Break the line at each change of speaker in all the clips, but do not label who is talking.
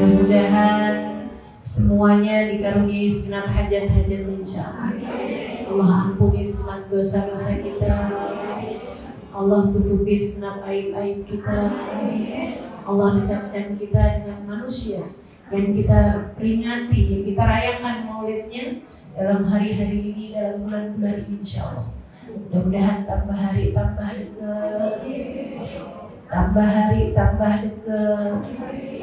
Mudah-mudahan semuanya dikaruniai segenap hajat-hajat insya Allah. Ampuni segenap dosa-dosa kita. Allah tutupi segenap aib-aib kita. Allah dekatkan kita dengan manusia yang kita peringati, yang kita rayakan maulidnya dalam hari-hari ini, dalam bulan-bulan ini insya Allah. Mudah-mudahan tambah hari tambah dekat, tambah hari tambah dekat,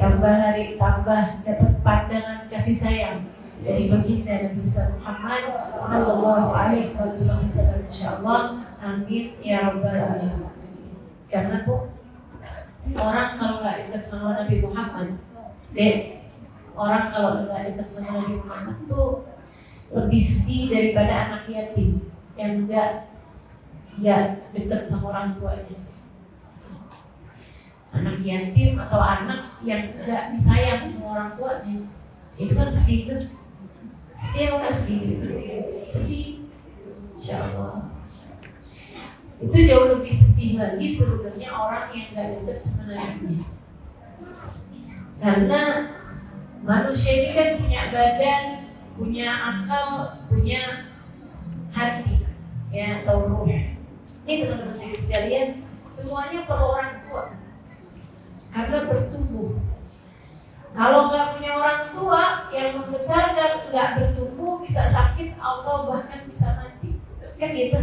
tambah hari tambah dapat pandangan kasih sayang dari baginda Nabi Muhammad Sallallahu Alaihi Wasallam insyaallah. Amin ya rabbal alamin. Karena bu orang kalau nggak dekat sama Nabi Muhammad deh orang kalau nggak dekat sama Nabi Muhammad tuh lebih sedih daripada anak yatim yang nggak nggak dekat sama orang tuanya. Anak yatim atau anak yang nggak disayang sama orang tuanya itu kan sedih kan sedih apa nggak sedih? Sedih. Insya Allah itu jauh lebih sedih lagi sebenarnya orang yang nggak dekat sama nabinya karena manusia ini kan punya badan punya akal punya hati ya atau ruh ini teman-teman sekalian semuanya perlu orang tua karena bertumbuh. Kalau nggak punya orang tua yang membesarkan, nggak bertumbuh, bisa sakit atau bahkan bisa mati. Kan gitu.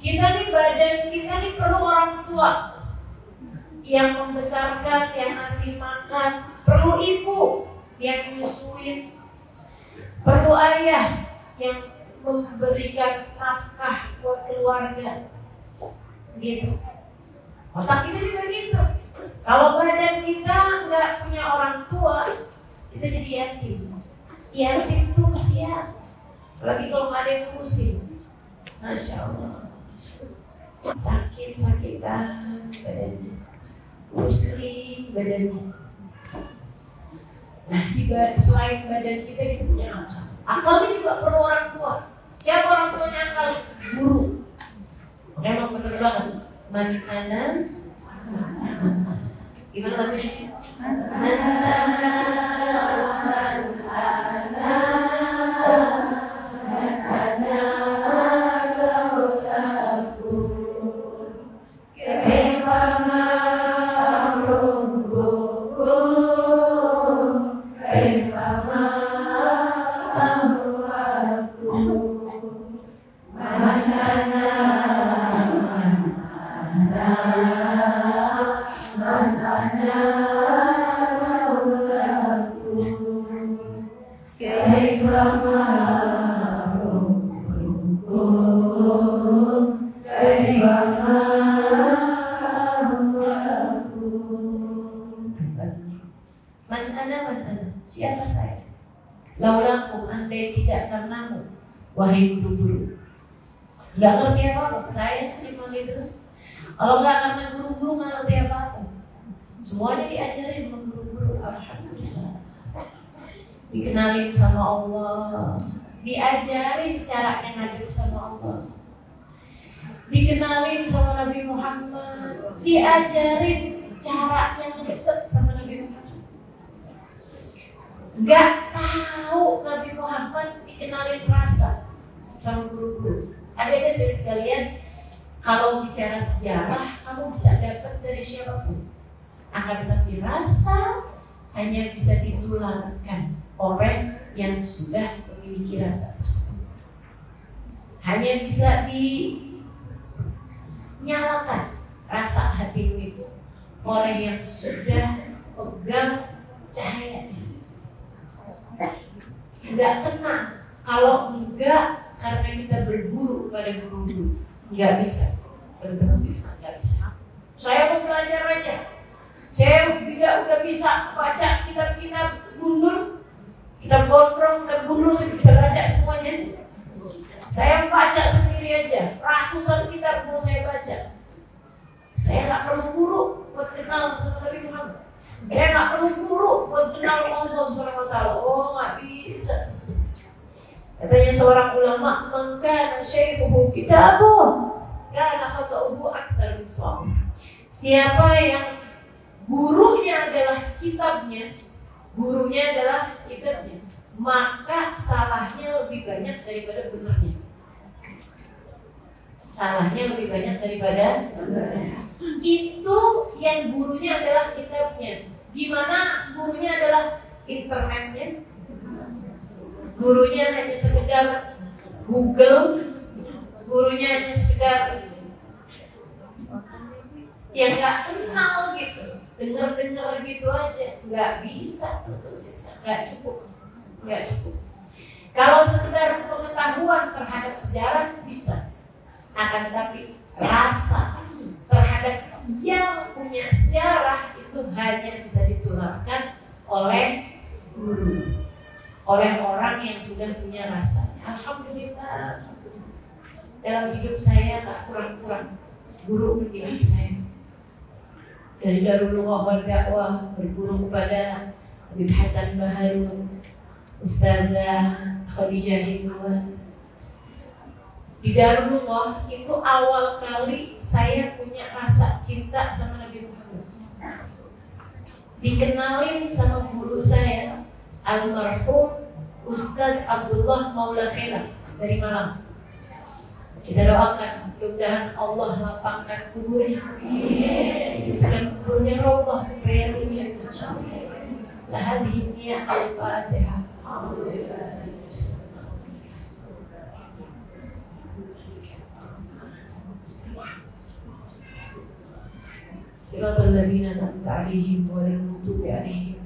Kita nih badan kita nih perlu orang tua yang membesarkan, yang ngasih makan, perlu ibu yang nyusuin, perlu ayah yang memberikan nafkah buat keluarga. Gitu. Otak kita juga gitu. Kalau badan kita nggak punya orang tua, kita jadi yatim. Yatim tuh kesian. Apalagi kalau nggak ada yang ngurusin. Masya Allah. Sakit-sakitan badannya. Kurus kering badannya. Nah, di selain badan kita, kita punya akal. Ini juga perlu orang tua. Siapa orang tuanya akal? Guru. Memang benar banget man ana gimana lagunya man dinyalakan rasa hatimu itu oleh yang sudah pegang cahayanya. Enggak kena kalau enggak karena kita berguru pada guru-guru. Nggak bisa. Teman-teman siswa nggak bisa. Saya mau belajar aja. Saya tidak udah bisa baca kitab-kitab gundul, kitab gondrong, kitab gundul saya bisa baca semuanya. Saya baca sendiri aja. Ratusan kitab mau saya. Saya nggak perlu guru buat kenal sama Nabi Muhammad. Saya nggak perlu guru buat kenal Allah Subhanahu Wa Taala. Oh nggak bisa. Katanya seorang ulama, "Maka syaikhuhu kitabuh, kana khata'uhu aktsar min
Siapa yang gurunya adalah kitabnya,
gurunya adalah leadernya, maka salahnya lebih banyak daripada benernya. Salahnya lebih banyak daripada benernya. Itu yang gurunya adalah kitabnya. Gimana gurunya adalah internetnya? Gurunya hanya sekedar Google, gurunya hanya sekedar yang nggak kenal gitu. Dengar-dengar gitu aja. Nggak bisa. Nggak cukup. Nggak cukup. Kalau sekedar pengetahuan terhadap sejarah bisa. Akan tetapi rasa terhadap yang punya sejarah itu hanya bisa ditularkan oleh guru oleh orang yang sudah punya rasanya. Alhamdulillah. Dalam hidup saya tak kurang-kurang. Guru mendidik saya. Dari Darul Lughah Dakwah berguru kepada Habib Hasan Baharun, Ustazah Khadijah Hidwan. Di Darul Lughah itu awal kali saya punya rasa cinta sama Nabi Muhammad. Dikenalin sama guru saya, almarhum Ustaz Abdullah Maula Khila dari Malang. Kita doakan mudah-mudahan Allah lapangkan kuburnya. Dan kuburnya Allah Riyadul Jannah. Lahadhi niya al-Fatihah. Siratul ladina wa lamutubi alihim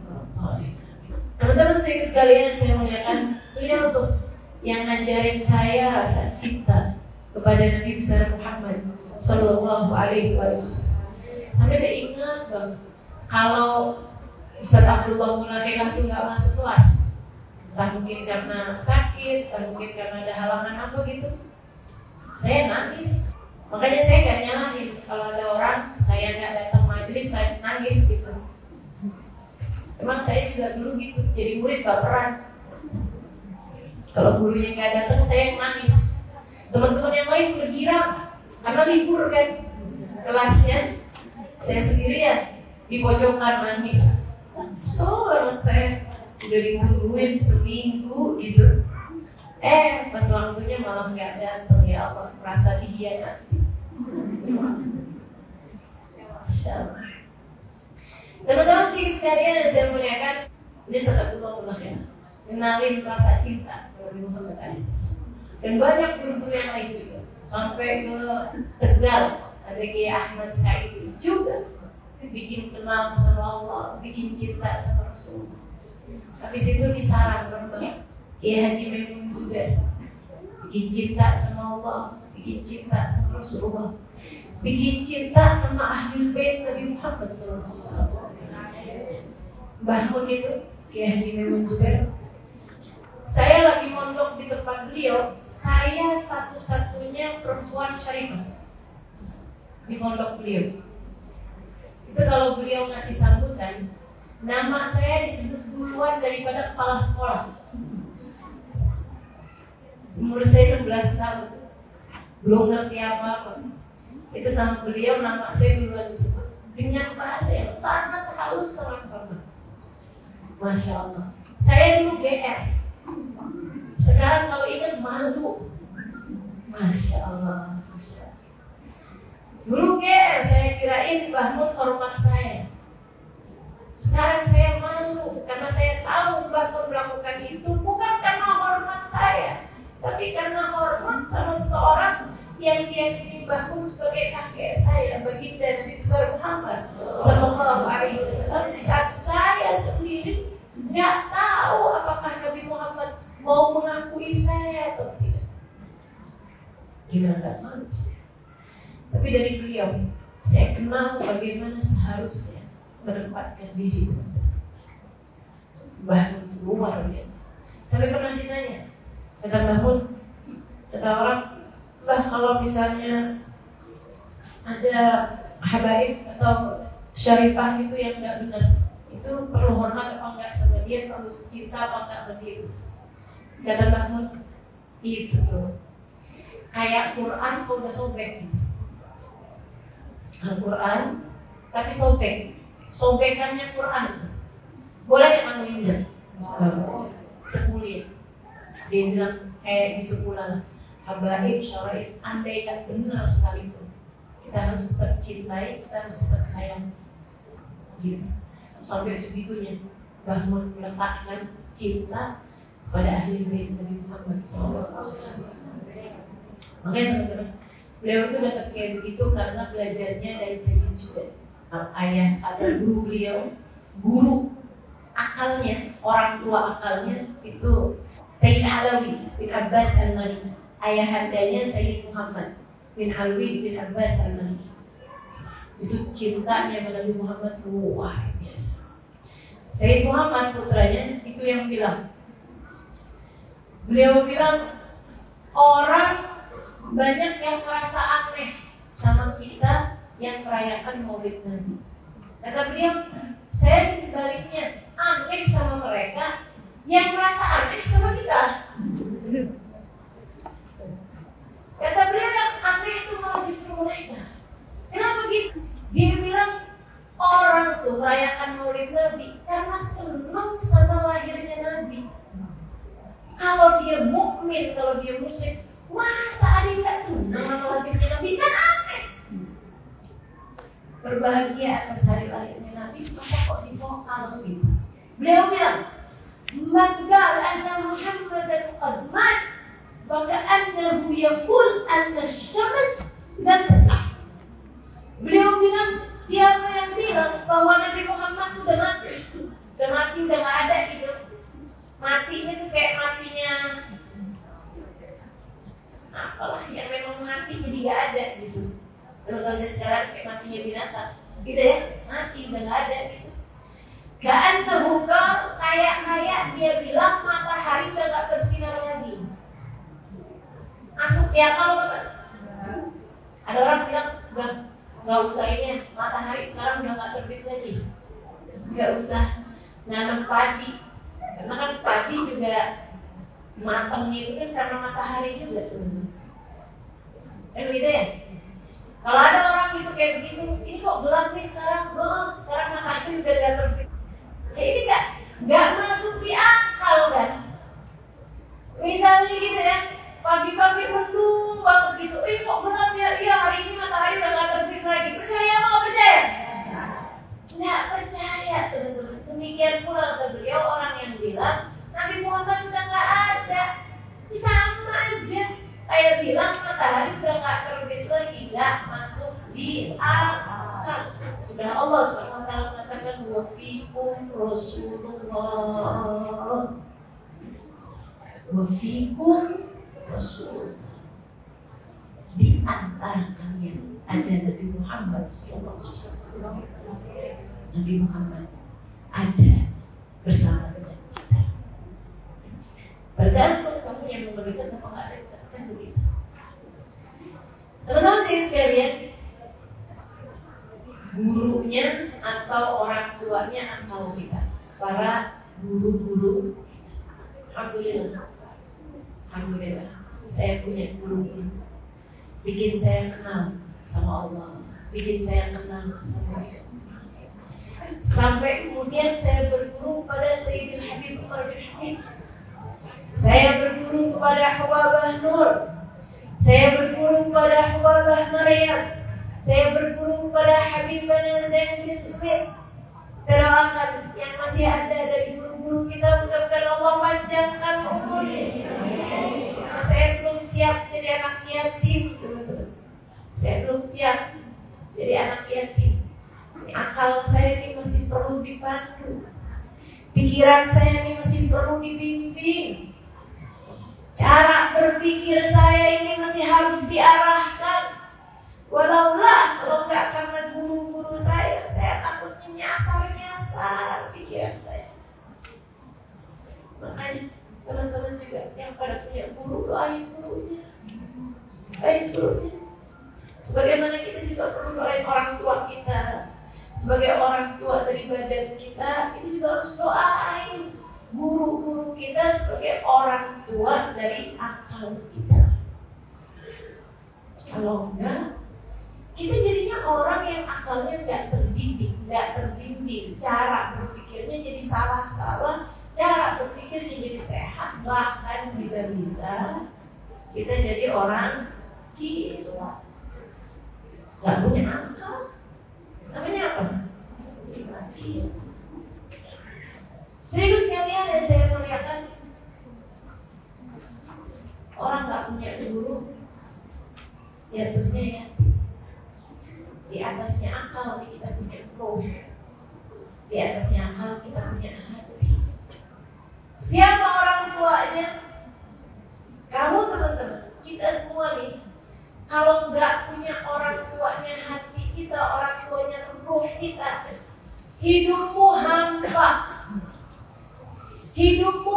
Teman-teman saya sekalian, saya muliakan beliau tuh yang ngajarin saya rasa cinta kepada Nabi besar Muhammad Sallallahu Alaihi Wasallam. Sampai saya ingat bang, kalau Ustaz Abdullah Mulakailah itu nggak masuk kelas, entah mungkin karena sakit, entah mungkin karena ada halangan apa gitu, saya nangis. Makanya saya nggak nyalahin kalau ada orang saya nggak datang majelis saya nangis gitu. Emang saya juga dulu gitu, jadi murid baperan. Kalau gurunya nggak datang saya nangis. Teman-teman yang lain bergirang karena libur kan kelasnya. Saya sendirian di pojokan nangis. So banget saya udah ditungguin seminggu gitu. Eh pas waktunya malah nggak datang ya Allah merasa dihianati. Teman-teman sih sekalian yang saya muliakan, ini dua ya. Kenalin rasa cinta Nabi Muhammad SAW. Dan banyak guru-guru yang lain juga. Sampai ke Tegal ada Kiai Ahmad Said juga bikin kenal sama Allah, bikin cinta sama Rasulullah. Habis itu di Sarang Rembang, Kiai Haji Maimun juga bikin cinta sama Allah, bikin cinta sama Rasulullah, bikin cinta sama ahli bait Nabi Muhammad SAW. Mbah Mun itu Kiai Haji Maimun Zubair saya lagi mondok di tempat beliau, saya satu-satunya perempuan syarifah di pondok beliau. Itu kalau beliau ngasih sambutan, nama saya disebut duluan daripada kepala sekolah. Umur saya 16 tahun, belum ngerti apa-apa. Itu sama beliau nama saya duluan disebut dengan bahasa yang sangat halus sangat banget. Masya Allah. Saya dulu GR. Sekarang kalau ingat malu. Masya Allah. Masya Allah. Dulu GR saya kirain Bahmun hormat saya. Sekarang saya malu karena saya tahu Bahmun melakukan itu bukan karena hormat saya, tapi karena hormat sama seseorang yang diyakini Bahmun sebagai kakek saya, baginda Nabi besar Muhammad Sallallahu Alaihi Wasallam. Gimana nggak malu Tapi dari beliau, saya kenal bagaimana seharusnya menempatkan diri teman-teman. Bahkan luar biasa. Sampai pernah ditanya, kata Bahmun, kata orang, bah kalau misalnya ada habaib atau syarifah itu yang nggak benar, itu perlu hormat apa enggak sama dia, perlu cinta apa enggak sama dia. Kata Bahmun, itu tuh kayak Quran kok udah sobek Al-Quran tapi sobek sobekannya Quran Boleh nggak kamu? Itu mulia. Dia bilang kayak gitu pula. Habaib, syaraif, andaikan benar sekalipun kita harus tetap cintai, kita harus tetap sayang. Gitu. Sampai segitunya bahwa meletakkan cinta pada ahli bait Nabi Muhammad SAW. Makanya teman-teman, beliau itu dapat kayak begitu karena belajarnya dari Sayyid juga. Ayah atau guru beliau, guru akalnya, orang tua akalnya itu Sayyid Alawi bin Abbas al-Maliki. Ayahandanya Sayyid Muhammad bin Alwi bin Abbas al-Maliki. Itu cintanya pada Nabi Muhammad. Luar biasa. Sayyid Muhammad putranya itu yang bilang. Beliau bilang orang banyak yang merasa aneh sama kita yang merayakan maulid Nabi kata beliau saya sih sebaliknya aneh sama mereka yang merasa aneh sama kita. Kata beliau gurunya atau orang tuanya atau kita. Para guru-guru. Alhamdulillah. Alhamdulillah. Saya punya guru bikin saya kenal sama Allah. Bikin saya kenal sama Rasulullah. Sampai kemudian saya berguru pada Sayyidil Habib Umar bin Hafid saya berguru kepada Hawabah Nur. Saya berguru kepada Hawabah Maryam saya berguru kepada Habibana Zain bin Smith Terawakan yang masih ada dari guru-guru kita Mudah-mudahan Allah panjangkan umurnya. Karena saya belum siap jadi anak yatim teman-teman. Saya belum siap jadi anak yatim. Akal saya ini masih perlu dipandu Pikiran saya ini masih perlu dibimbing. Cara berpikir saya ini masih harus diarahkan Walaulah kalau nggak karena guru-guru saya, saya takutnya nyasar-nyasar pikiran saya. Makanya teman-teman juga yang pada punya guru doain gurunya, doain gurunya. Sebagaimana kita juga perlu doain orang tua kita, sebagai orang tua dari badan kita, kita juga harus doain guru-guru kita sebagai orang tua dari akal kita. Kalau enggak, kita jadinya orang yang akalnya nggak terdidik, nggak terbimbing, cara berpikirnya jadi salah-salah, cara berpikirnya jadi sehat, bahkan bisa-bisa kita jadi orang gila, nggak punya akal, namanya apa? Serius. Serius sekalian yang saya muliakan Orang nggak punya guru Jatuhnya yatim di atasnya akal kita punya roh Di atasnya akal kita punya hati. Siapa orang tuanya? Kamu teman-teman Kita semua nih. Kalau nggak punya orang tuanya hati kita Orang tuanya roh kita Hidupmu hampa. Hidupmu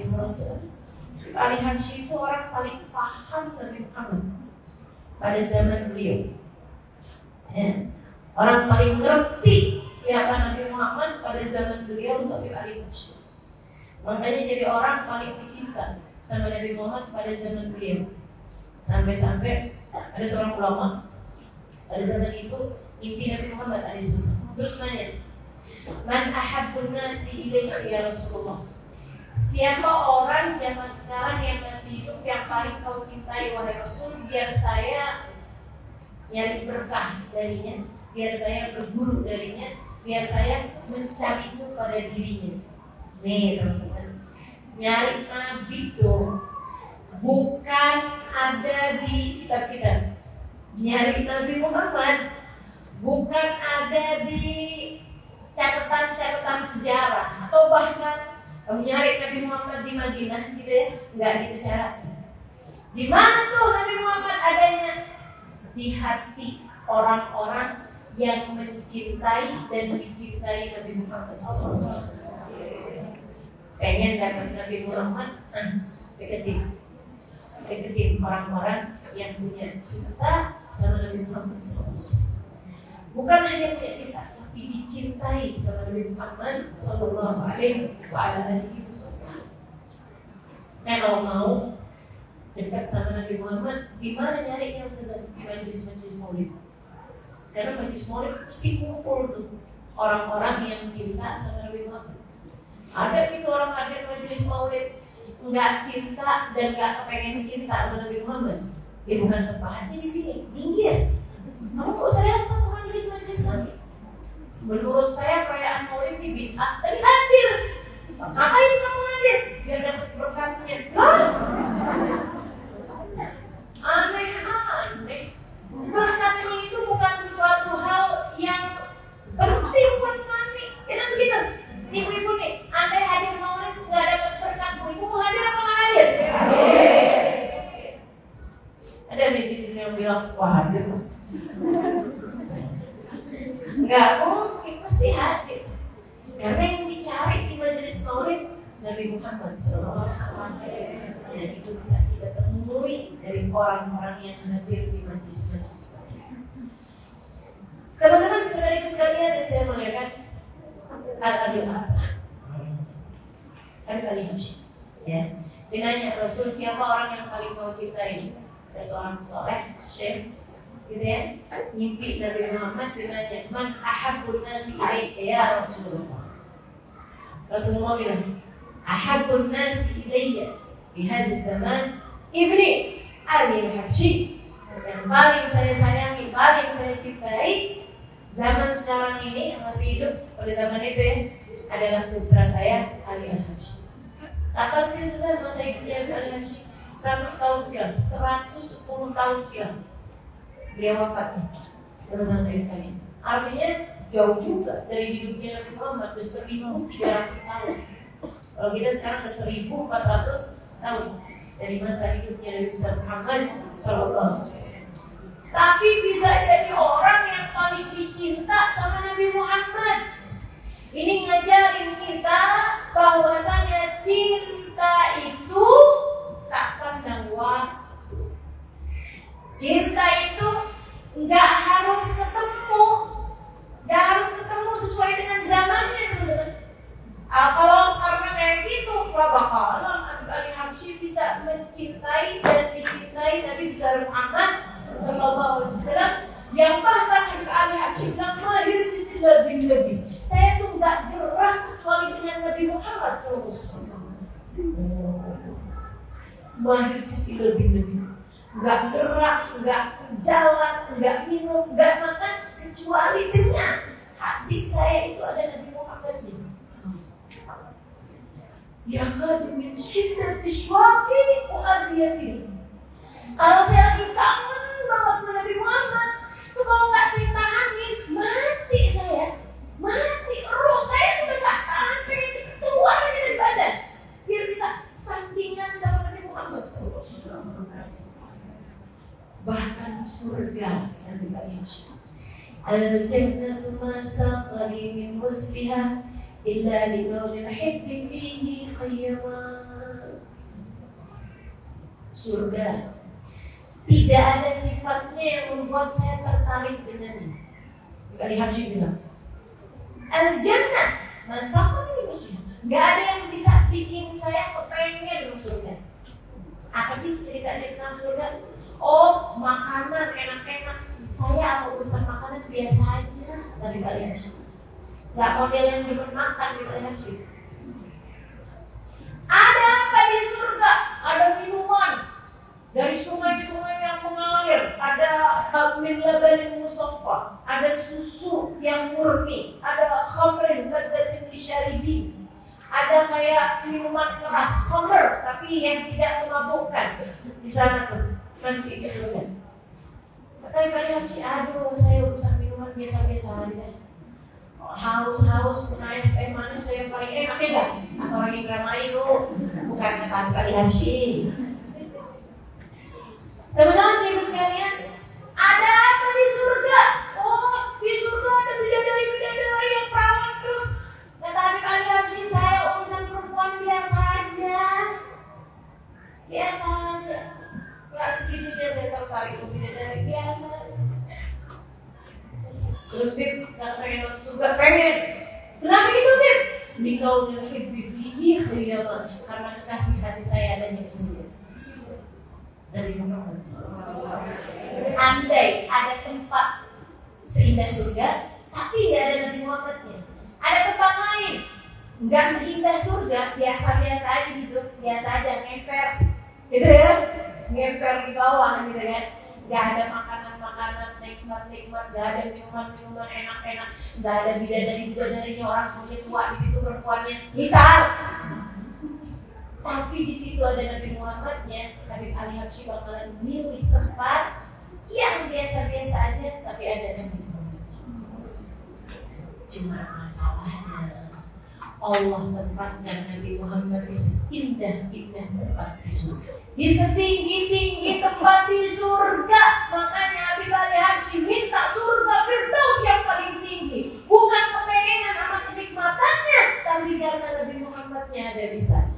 Muhammad SAW Ali Hamshi itu orang paling paham Nabi Muhammad pada zaman beliau ya. orang paling ngerti siapa Nabi Muhammad pada zaman beliau untuk Ali Musyrik. Makanya jadi orang paling dicinta sama Nabi Muhammad pada zaman beliau. Sampai-sampai ada seorang ulama pada zaman itu inti Nabi Muhammad alaihissalam. Terus nanya, Man ahabbun nasi ilaika ya Rasulullah? Siapa orang zaman sekarang yang masih hidup yang paling kau cintai wahai Rasul biar saya nyari berkah darinya, biar saya berguru darinya, biar saya mencari itu pada dirinya. Nih teman-teman, nyari nabi itu bukan ada di kitab kita. Nyari Nabi Muhammad bukan ada di catatan-catatan sejarah atau bahkan nyari Nabi Muhammad di Madinah gitu ya, nggak gitu. Di mana tuh Nabi Muhammad adanya? Di hati orang-orang yang mencintai dan dicintai Nabi Muhammad SAW. Pengen dapat Nabi Muhammad, nah, deketin, deketin orang-orang yang punya cinta sama Nabi Muhammad SAW. Bukan hanya punya cinta, tapi dicintai sama Nabi Muhammad Sallallahu Alaihi Wasallam. Nah kalau mau dekat sama Nabi Muhammad, di mana nyarinya Ustazah? Di majlis-majlis maulid. Karena majlis maulid pasti kumpul tuh orang-orang yang cinta sama Nabi Muhammad. Ada itu orang hadir majlis maulid nggak cinta dan nggak kepengen cinta sama Nabi Muhammad. Ya bukan tempatnya di sini, minggir. Kamu kok saya datang? Menurut saya perayaan maulid ini bid'ah, tapi hadir. Ngapain kamu hadir? Biar dapat berkatnya. Hah? Aneh-aneh. Berkatnya itu bukan sesuatu hal yang penting buat kami. Ya kan begitu? Ibu-ibu nih, anda hadir maulid nggak dapat berkatmu, ibu mau hadir apa nggak hadir? Ada nih yang bilang, wah hadir. Nggak mungkin, pasti hadir. Karena yang dicari di majelis maulid Nabi Muhammad SAW. Dan itu bisa kita temui dari orang-orang yang hadir di majelis-majelis Teman-teman saudari sekalian yang saya muliakan Al-Abil Habib Ali Hashim ya. Dia Rasul siapa orang yang paling kau cintai Ada seorang soleh Syekh gitu ya. Mimpi Nabi Muhammad Dia Man ahabun nasi ilaika ya Rasulullah. Rasulullah bilang Ahabun nasi ilaika Di hadis zaman Ibni Ali Habshi Yang paling saya sayangi Paling saya cintai zaman sekarang ini yang masih hidup pada zaman itu ya adalah putra saya Ali Al Habsyi. Kapan sih selesai masa hidupnya Ali Al Habsyi? 100 tahun silam, 110 tahun silam. Beliau wafat teman-teman saya sekalian. Artinya jauh juga dari hidupnya Nabi Muhammad sudah 1300 tahun. Kalau kita sekarang sudah 1400 tahun. Dari masa hidupnya Nabi besar Muhammad Sallallahu Alaihi Wasallam. Tapi bisa jadi orang yang paling dicinta sama Nabi Muhammad. Ini ngajarin kita bahwasanya cinta itu tak pandang waktu. Cinta itu nggak Allah tempatkan Nabi Muhammad di seindah-indah tempat di surga. Di setinggi-tinggi tempat di surga. Makanya Nabi Ali Haji minta surga Firdaus yang paling tinggi. Bukan kepengenan sama kenikmatannya, tapi karena Nabi Muhammadnya ada di sana.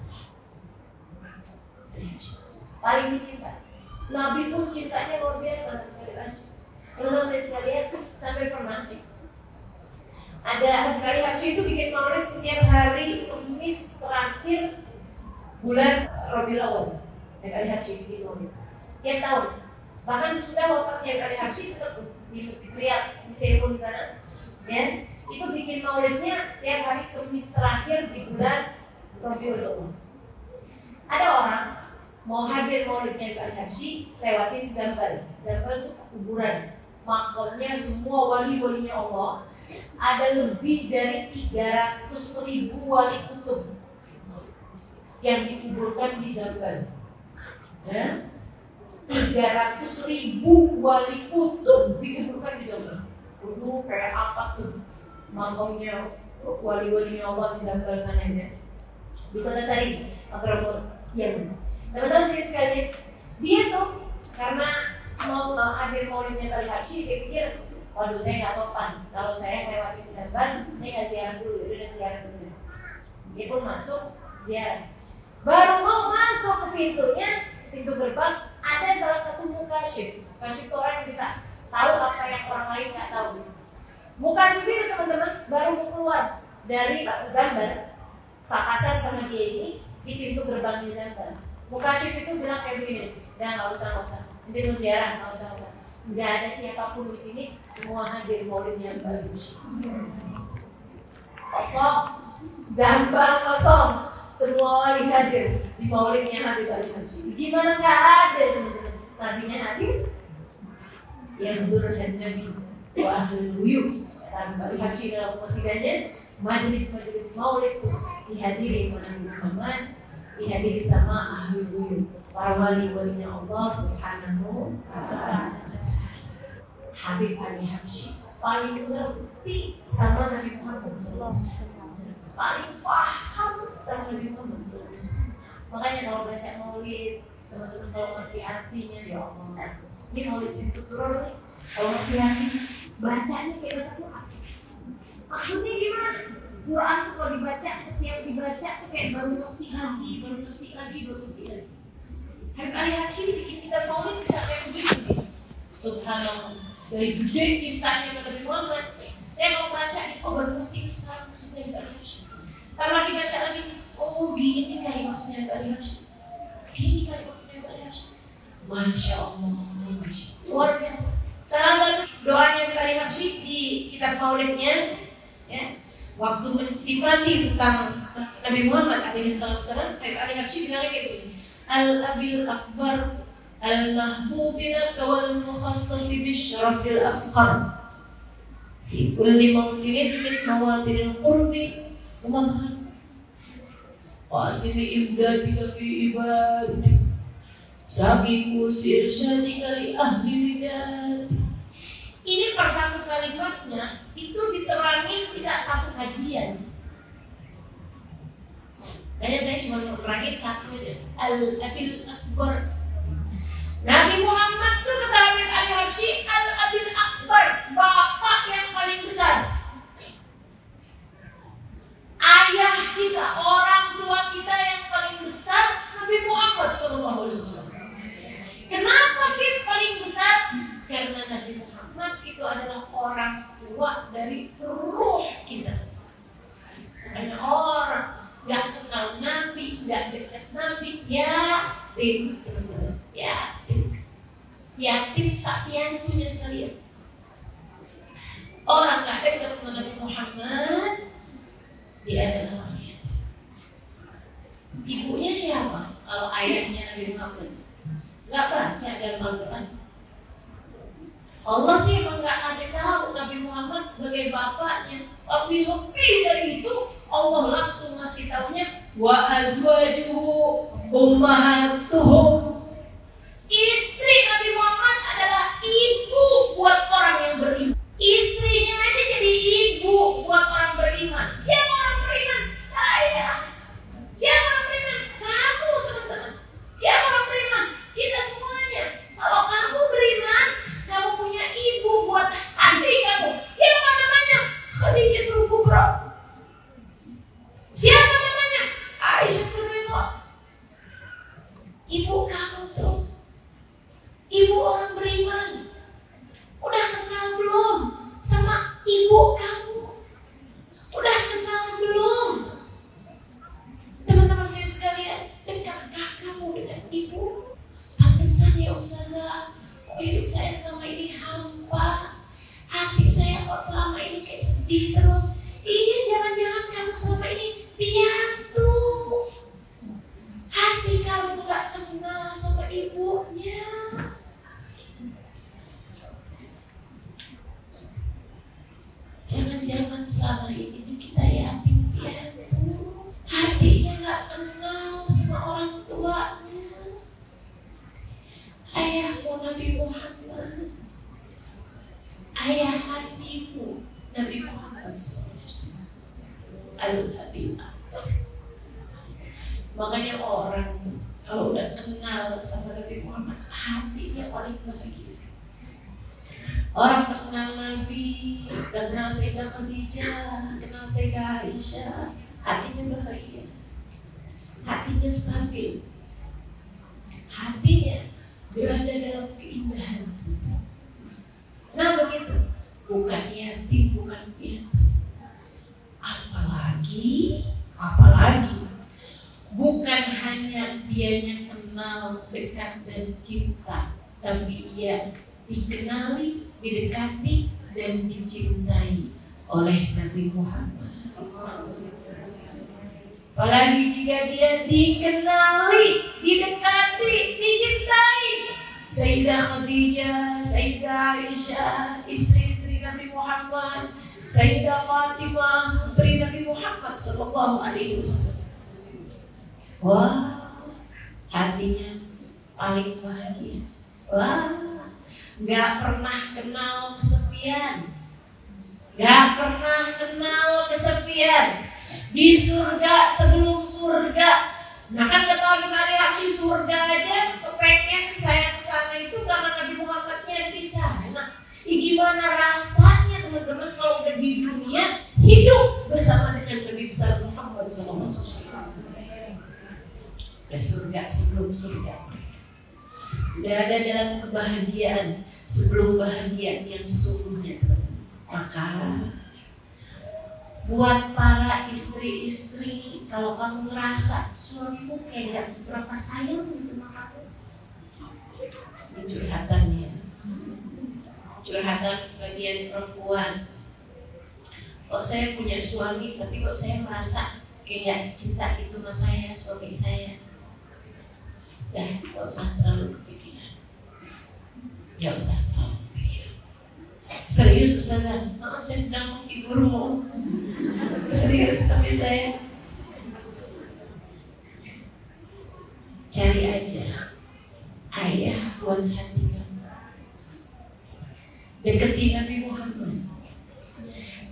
Paling dicinta. Nabi pun cintanya luar biasa Nabi Haji. Kalau saya sekalian sampai pernah ada hari Haji itu bikin maulid setiap hari Kamis terakhir bulan Rabiul Awal. Hari Haji bikin maulid tiap tahun. Bahkan sudah wafatnya hari Haji tetap di Masjid Riyadh di Seibun sana. Ya, itu bikin maulidnya setiap hari Kamis terakhir di bulan Rabiul Awal. Ada orang mau hadir maulidnya Hari Haji lewatin Zambal. Zambal itu kuburan makamnya semua wali-walinya Allah ada lebih dari 300 ribu wali kutub yang dikuburkan di Zambal. Ya? 300 ribu wali kutub dikuburkan di Zambal. Dulu kayak apa tuh makamnya wali-walinya Allah di Zambal sana ya. Di kota tadi, Akrabot yang Teman-teman sini sekali, dia tuh karena mau hadir maulidnya kali haji, dia pikir, waduh saya nggak sopan. Kalau saya lewatin jamban, saya nggak ziarah dulu, dia udah ziarah dulu. Dia pun masuk ziarah. Baru mau masuk ke pintunya, pintu gerbang, ada salah satu muka shift. Muka shift itu orang yang bisa tahu apa yang orang lain nggak tahu. Muka shift itu teman-teman baru mau keluar dari Zambar, Pak Hasan sama dia ini di pintu gerbangnya Zambar. Muka shift itu bilang kayak begini, udah nggak usah nggak usah, nanti mau ziarah nggak usah nggak usah. Nggak ada siapa pun di sini, semua hadir maulidnya bagus. Kosong, Zambar kosong, semua wali hadir di maulidnya Habib Ali Haji. Gimana nggak ada teman-teman? Hadir, yang berhan Nabi wa ahlul buyut. Habib Ali Haji dalam qasidahnya majlis-majlis maulid dihadiri oleh Muhammad, dihadiri sama ahlul buyut, para wali-walinya Allah Subhanahu wa taala. Habib Ali Haji paling ngerti sama Nabi Muhammad SAW paling paham sama Nabi Muhammad SAW makanya kalau baca maulid teman-teman kalau ngerti artinya ya Allah ini maulid itu turun kalau ngerti arti bacanya kayak baca Quran. Maksudnya gimana? Quran tuh kalau dibaca setiap dibaca tuh kayak baru ngerti lagi baru ngerti lagi baru ngerti lagi. Habib Ali Hakim bikin kita maulid bisa kayak begitu Subhanallah dari gede cintanya pada Nabi Muhammad saya mau baca ini oh baru ngerti ini sekarang maksudnya Habib Ali Hakim Ntar lagi baca lagi oh gini kali maksudnya Habib Ali Hakim gini kali maksudnya Habib Ali Hakim Masya Allah Masya Allah. luar biasa. Salah satu doanya Habib Ali Hakim di kitab maulidnya ya waktu mensifati tentang Nabi Muhammad alaihi salam Habib Ali Hakim bilangnya kayak begini Al-Abil Akbar المحبوب لك والمخصص بالشرف الأفخر في كل موطن من مواطن القرب ومظهر قاسم إمدادك في عبادتك ساقي كرسي إرشادك لأهل ودادك ini per satu kalimatnya itu diterangin bisa satu kajian. Kayaknya saya cuma mau terangin satu aja. Al-Abil Akbar Nabi Muhammad itu kata Habib Ali Habsyi Al Abil Akbar, bapak yang paling besar. Ayah kita, orang tua kita yang paling besar Nabi Muhammad Sallallahu Alaihi Wasallam. Kenapa dia paling besar? Karena Nabi Muhammad itu adalah orang tua dari ruh kita. Hanya orang nggak kenal Nabi, nggak dekat Nabi, ya tim yatim sakyantunya sekalian. Orang nggak dekat dengan Nabi Muhammad, dia adalah orang yatim. Ibunya siapa? Kalau ayahnya Nabi Muhammad, nggak baca dalam Al-Quran. Allah sih emang nggak kasih tahu Nabi Muhammad sebagai bapaknya, tapi lebih dari itu Allah langsung ngasih tahunya wa azwajuhu ummahatuhum. Istri Nabi Muhammad adalah ibu buat orang yang beriman. Istrinya aja jadi ibu buat orang beriman. Siapa suami tapi kok saya merasa kayak cinta itu sama saya suami saya. Ya gak usah terlalu kepikiran. Gak usah terlalu kepikiran. Serius Ustazah? Oh, saya sedang menghiburmu. Serius tapi saya cari aja ayah buat hati kamu. Deketi Nabi Muhammad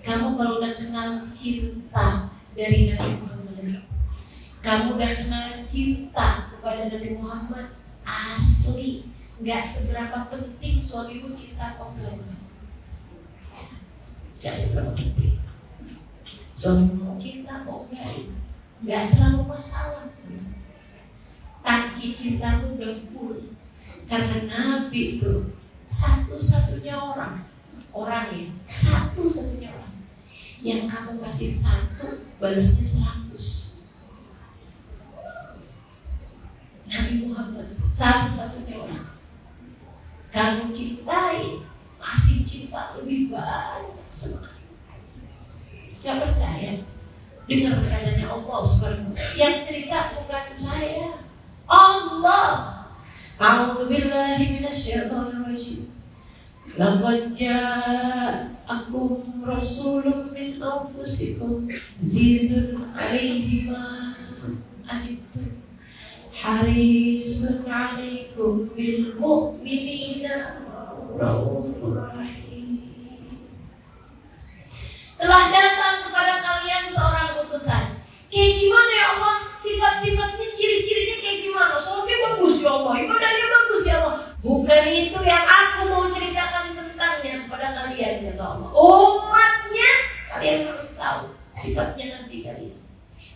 kamu kalau udah kenal cinta dari Nabi Muhammad. Kamu udah kenal cinta kepada Nabi Muhammad asli. Nggak seberapa penting suamimu cinta apa enggak? Nggak seberapa penting. Suamimu cinta apa enggak? Nggak terlalu masalah. Tangki cintamu udah full. Karena Nabi itu satu-satunya orang. Orang ya satu-satunya orang yang kamu kasih satu balasnya seratus. Nabi Muhammad satu-satunya orang. Kamu cintai kasih cinta lebih banyak kamu gak percaya? Dengar katanya Allah subhanahu yang cerita bukan saya. Allah. A'udzu billahi minasyaitonir rajim Laqad ja'akum rasulun min anfusikum zizun 'alaihi ma anittum harisun alaikum bil mu'minina raufur rahim. Telah datang kepada kalian seorang utusan. Kayak gimana ya Allah? Sifat-sifatnya ciri-cirinya kayak gimana? Soalnya bagus ya Allah. Ibadahnya bagus ya Allah. Bukan itu yang aku mau ceritakan umatnya kalian harus tahu sifatnya nanti kalian.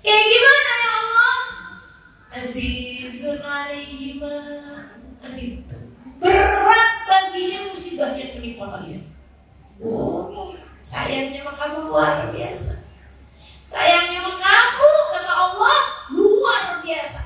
Kayak gimana ya Allah? Azizun alaihi itu berat baginya musibah yang menimpa kalian. Oh sayangnya mah kamu luar biasa. Sayangnya mah kamu kata Allah luar biasa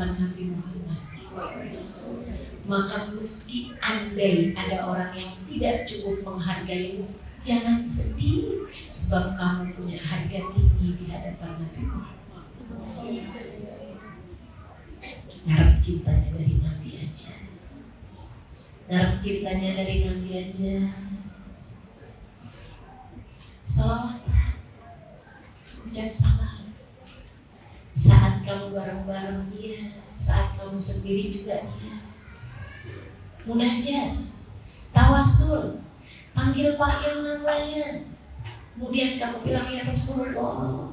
hadapan Nabi Muhammad maka meski andai ada orang yang tidak cukup menghargaimu, jangan sedih sebab kamu punya harga tinggi di hadapan Nabi Muhammad. Ngarep cintanya dari Nabi aja. Ngarep cintanya dari Nabi aja. Salawatan. Ucap salam. Kamu bareng-bareng dia, saat kamu sendiri juga dia munajat, tawasul, panggil-panggil namanya. Kemudian kamu bilang ya Rasulullah.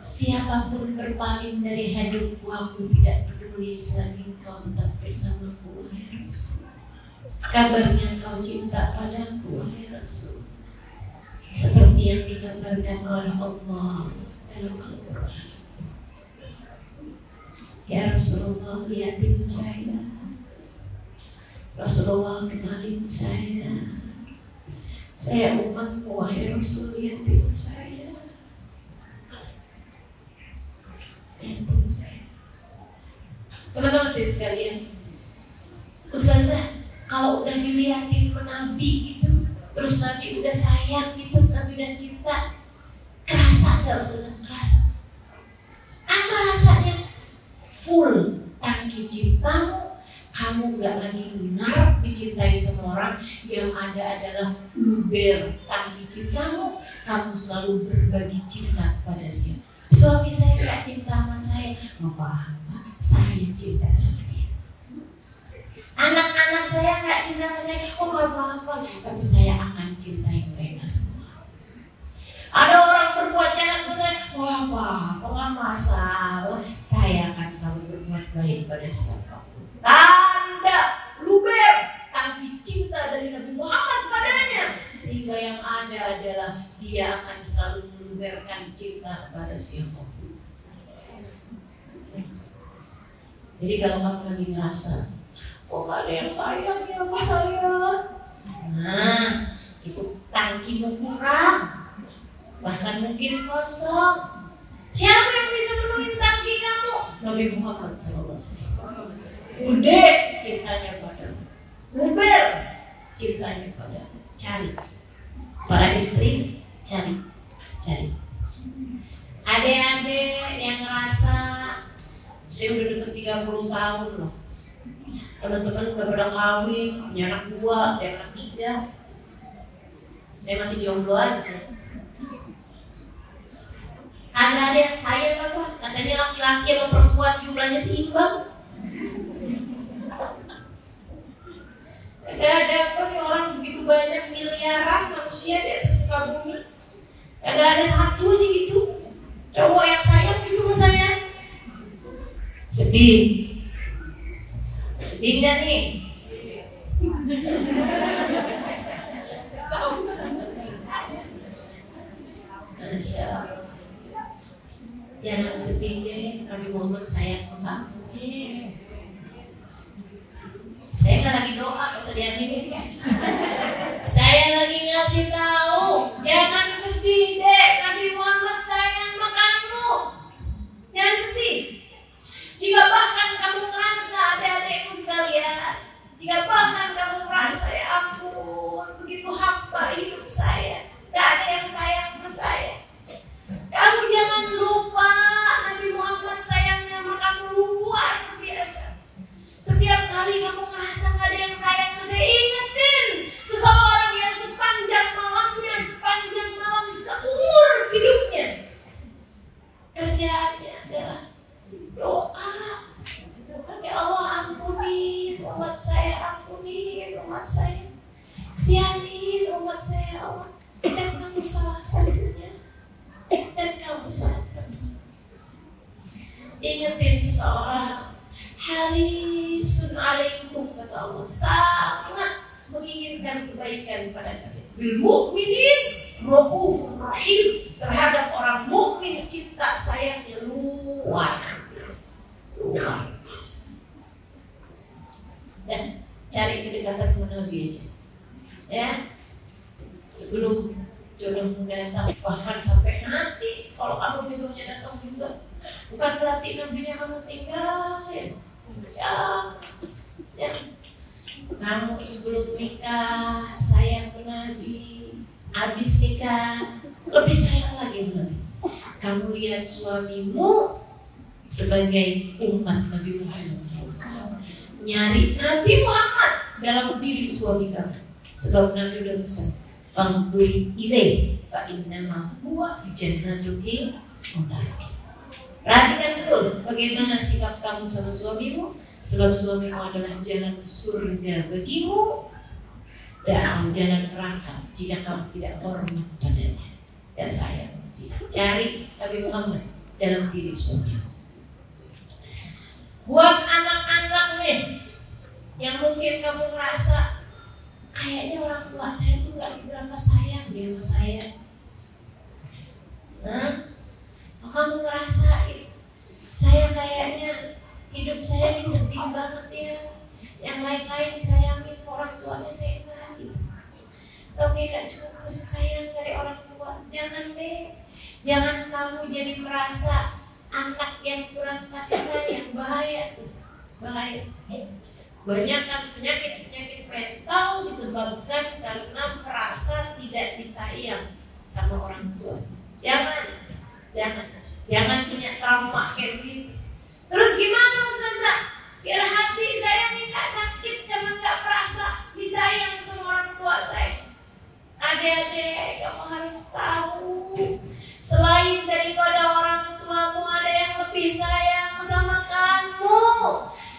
Siapa pun berpaling dari hadupku aku tidak peduli selagi kau tetap bersamaku. Kabarnya kau cinta padaku Rasul. Seperti yang dikabarkan oleh Allah dalam Al-Quran. Ya Rasulullah lihatin saya. Rasulullah kenalin saya. Saya umat Wahai Rasul lihatin saya. Saya. Teman-teman saya sekalian Ustazah Kalau udah dilihatin menabi gitu Terus Nabi udah sayang gitu Nabi udah cinta. Kerasa gak Ustazah? Kerasa. Apa rasanya? full. Tangki cintamu kamu gak lagi ngarep dicintai semua orang. Yang ada adalah luber tangki cintamu kamu selalu berbagi cinta pada siapa. Suami saya gak cinta sama saya. Mau paham saya cinta sama anak-anak saya gak cinta sama saya oh gak apa-apa tapi saya akan cintai mereka semua ada orang berbuat jahat sama saya oh apa-apa gak masalah saya akan selalu berbuat baik pada siapa pun. Tanda luber tangki cinta dari Nabi Muhammad padanya. Sehingga yang ada adalah dia akan selalu meluberkan cinta pada siapa pun. Jadi kalau kamu lagi ngerasa, kok gak ada yang sayang ya sama saya? Nah, itu tangkimu kurang. Bahkan mungkin kosong. Siapa yang bisa menuhin tangki kamu? Nabi Muhammad SAW. Gede cintanya pada Luber cintanya pada Cari. Para istri cari, cari. Adik-adik yang ngerasa saya udah deket 30 tahun loh. Teman-teman udah pada kawin, punya anak dua, dan anak tiga. Saya masih jomblo aja. Kagak ada yang sayang apa? Katanya laki-laki atau perempuan jumlahnya seimbang. Kagak ada apa nih orang begitu banyak miliaran manusia di atas muka bumi. Kagak ada satu aja gitu. Cowok yang sayang gitu sama saya. Sedih. Sedih nggak nih? Masya Allah. Jangan sedih deh, Nabi Muhammad sayang ke kamu. Saya gak lagi doa, Gak usah ini. Saya lagi ngasih tahu, jangan sedih deh, Nabi Muhammad sayang ke kamu. Jangan sedih. Jika bahkan kamu merasa adik-adikku sekalian, jika bahkan kamu merasa ya ampun, begitu hampa hidup saya, tidak ada yang sayang sama saya. Kamu jangan lupa Nabi Muhammad sayangnya sama kamu luar biasa. Setiap kali kamu merasa nggak ada yang sayang sama saya, ingetin seseorang yang sepanjang malamnya, sepanjang malam seumur hidupnya kerjaannya adalah doa. Allah. Dan kamu salah satunya. Dan kamu salah satunya. Ingetin seseorang harisun alaikum kata Allah. Sangat menginginkan kebaikan pada kalian. Bil mukminin raufur rahim terhadap orang mukmin cinta sayangnya luar biasa luar biasa dan cari kedekatan dengan Nabi aja ya sebelum jodohmu datang bahkan sampai nanti kalau kamu jodohnya datang juga bukan berarti nabinya kamu tinggalin jangan jangan kamu sebelum nikah sayang ke Nabi habis nikah lebih sayang lagi Nabi kamu lihat suamimu sebagai umat Nabi Muhammad SAW nyari Nabi Muhammad dalam kamu. Sebab Nabi udah pesan, "Fangduri ilaih fa innama huwa jannatuki mudaraki." Perhatikan betul bagaimana sikap kamu sama suamimu Sebab suamimu adalah jalan surga bagimu Dan jalan neraka jika kamu tidak hormat padanya Dan sayang Cari Nabi Muhammad dalam diri suamimu Buat anak-anak nih yang mungkin kamu ngerasa kayaknya orang tua saya tuh gak seberapa sayang dia sama saya. Nah, kalau kamu ngerasain saya kayaknya hidup saya ini sedih banget ya. Yang lain-lain sayangin orang tuanya saya enggak gitu. Tapi gak cuma kasih sayang dari orang tua. Jangan deh, jangan kamu jadi merasa anak yang kurang kasih sayang bahaya tuh bahaya banyak kan penyakit penyakit mental disebabkan karena merasa tidak disayang sama orang tua. Jangan jangan jangan punya trauma kayak begitu. Terus gimana Ustazah biar hati saya ini nggak sakit karena nggak merasa disayang sama orang tua saya. Adik-adik kamu harus tahu Selain daripada orang tuamu ada yang lebih sayang sama kamu.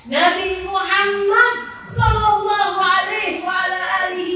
نبي محمد صلى الله عليه وعلى آله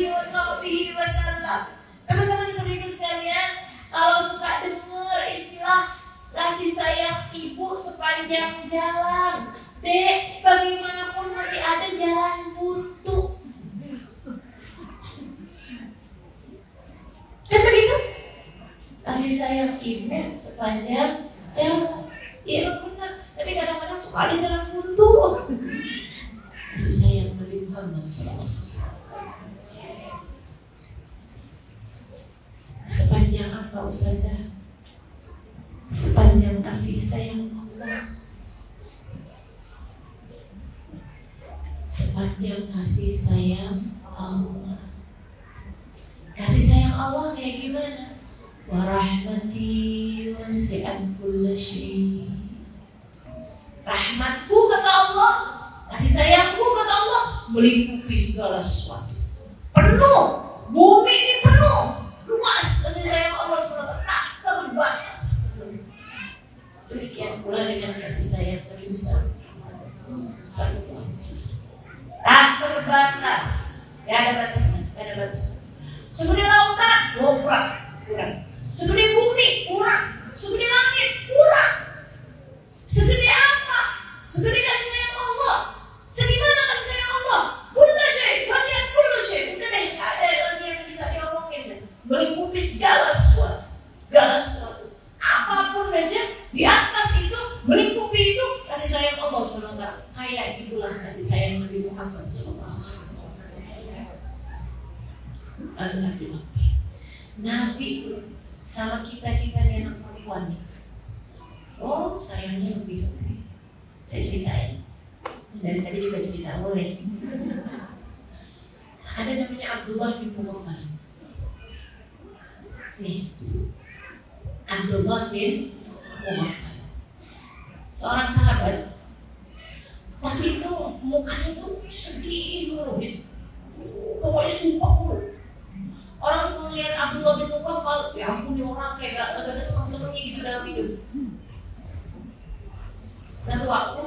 Satu waktu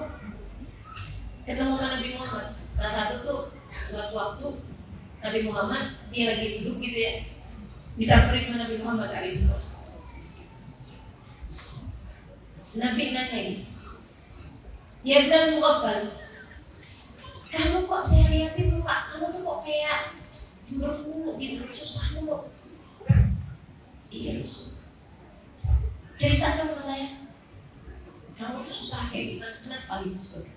ketemu dengan Nabi Muhammad. Salah satu tuh suatu waktu Nabi Muhammad dia lagi duduk gitu ya. bisa menerima Nabi Muhammad SAW. Nabi nanya gitu. Ya bilang Mughafal, kamu kok saya lihatin muka kamu tuh kok kayak cemberut gitu, susah mulu. Iya Rasul. Cerita dong sama saya. Kamu tuh susah kayak gimana? Kenapa gitu sebagai?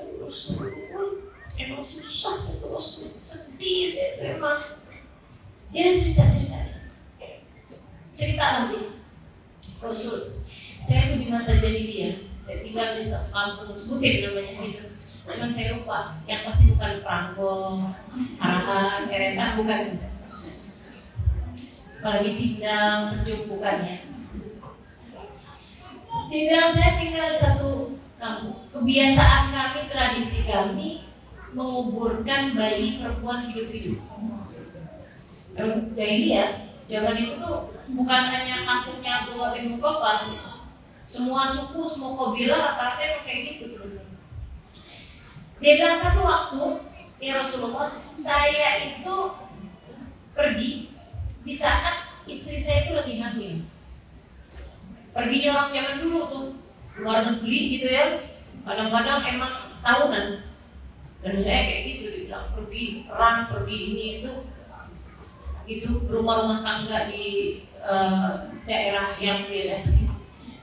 Aduh Rasul, emang susah saya Rasul. Sedih saya tuh emang. Ya cerita cerita. Cerita lagi. Rasul, saya tuh di masa jahiliyah, saya tinggal di satu kampung, sebutin namanya gitu. Cuman saya lupa, yang pasti bukan perangko, arahan, eretan, bukan. Apalagi sidang, terjun, bukan. Dia bilang saya tinggal satu kampung. Kebiasaan kami, tradisi kami menguburkan bayi perempuan hidup-hidup. Jahiliyah, zaman itu tuh bukan hanya kampungnya Abdullah bin Mughaffal, semua suku, semua kabilah rata-rata emang kayak gitu Dia bilang satu waktu, ya Rasulullah, saya itu pergi di saat istri saya itu lagi hamil. Pergi orang zaman dulu tuh, luar negeri gitu ya. Kadang-kadang emang tahunan. Dan saya kayak gitu, dibilang pergi perang, pergi ini itu, itu rumah-rumah tangga di uh, daerah yang dia lihat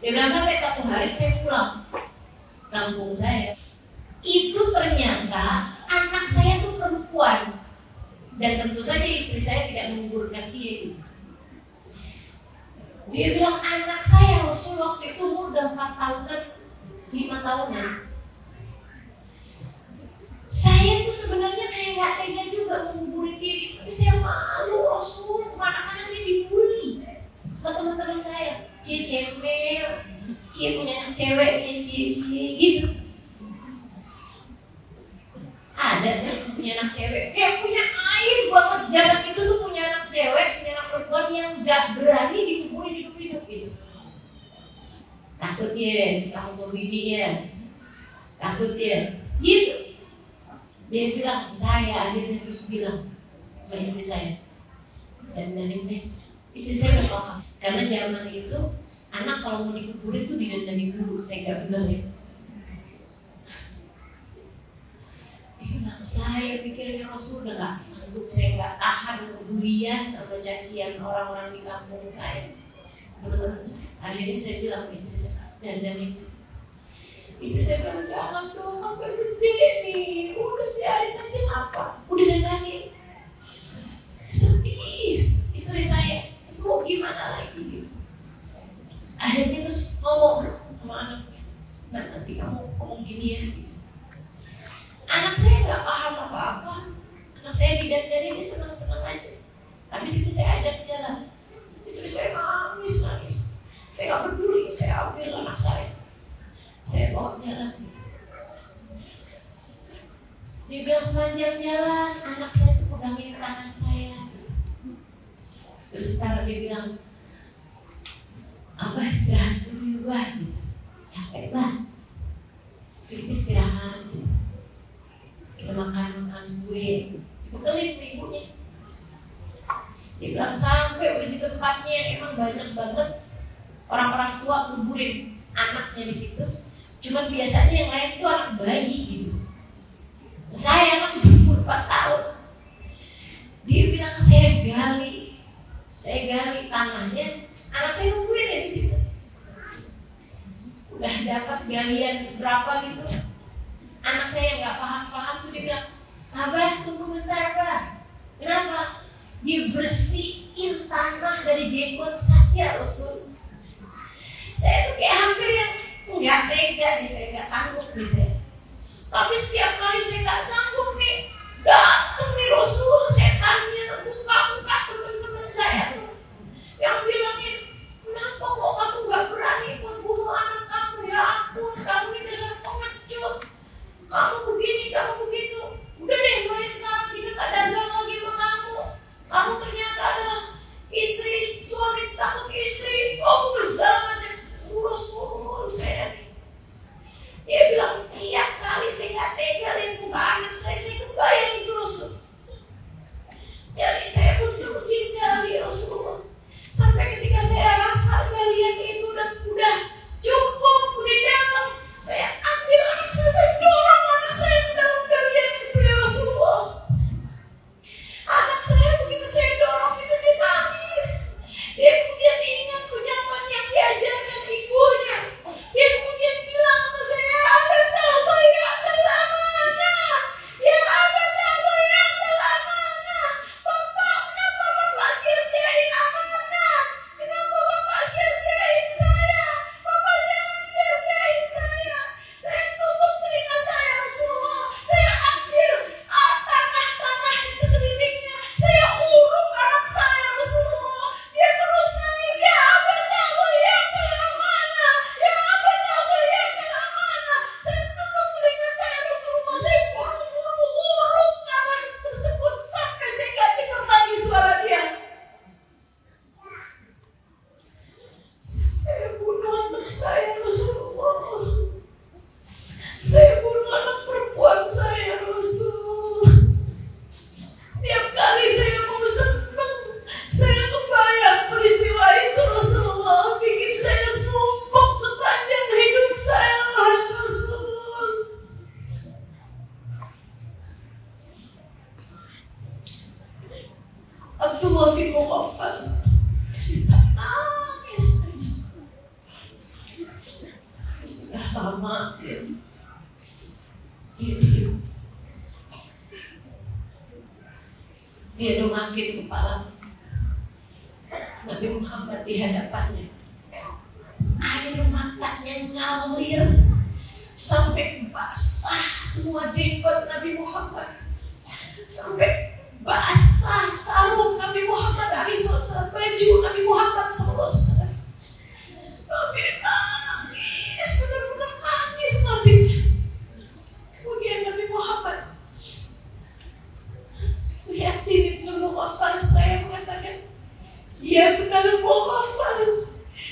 dia bilang sampai satu hari saya pulang kampung saya. Itu ternyata anak saya tuh perempuan. Dan tentu saja istri saya tidak menguburkan dia itu. Dia bilang anak saya Rasul waktu itu umur udah 4 tahunan, 5 tahunan. Saya tuh sebenarnya kayak nggak tega juga menguburin dia, tapi saya malu Rasul. Ke mana-mana saya dibully sama teman-teman saya. Cie cemil cie punya anak cewek punya cie cie gitu. Ada tuh punya anak cewek? Kayak punya air banget zaman itu tuh punya anak cewek punya anak perempuan yang gak berani dikuburin takut ya kamu mau bini ya takut ya gitu dia bilang saya akhirnya terus bilang sama istri saya dan dari ini istri saya udah paham karena zaman itu anak kalau mau dikuburin tuh didandani dulu, tega bener ya. Saya pikirnya Rasul udah gak sanggup, saya gak tahan kebulian sama cacian orang-orang di kampung saya. Teman-teman. Akhirnya saya bilang ke istri saya, dandanin Istri saya bilang, jangan dong, sampai gede nih. Udah biarin aja apa. Udah dandanin. Sedih istri saya. Mau gimana lagi gitu akhirnya terus ngomong sama anaknya nah nanti kamu ngomong gini ya gitu anak saya nggak paham apa-apa anak saya didandani dia senang-senang aja tapi situ saya ajak jalan istri saya nangis saya nggak peduli saya ambil anak saya saya bawa jalan dia bilang sepanjang jalan anak saya tuh pegangin tangan saya terus ntar dia bilang Abah istirahat dulu ya gitu. Capek bah. Kita istirahat gitu. Kita makan-makan kue. Dibekelin ibunya. Dia bilang sampai udah di tempatnya emang banyak banget orang-orang tua nguburin anaknya di situ. Cuma biasanya yang lain itu anak bayi gitu. Saya anak umur 4 tahun. Dia bilang saya gali, saya gali tanahnya Anak saya nungguin ya di situ. Udah dapat galian berapa gitu. Anak saya nggak paham-paham tuh dia bilang, Abah tunggu bentar Abah. Kenapa? Dia bersihin tanah dari jenggot saya Rasul. Saya tuh kayak hampir yang nggak tega nih, saya nggak sanggup nih saya. Tapi setiap kali saya nggak sanggup nih, datang nih Rasul setannya sampai basah semua jenggot Nabi Muhammad. Sampai basah sarung Nabi Muhammad. Ali SAW baju Nabi Muhammad SAW Nabi nangis benar-benar nangis Nabi. Kemudian Nabi Muhammad lihat ini belum saya mengatakan ya benar-benar Muhammad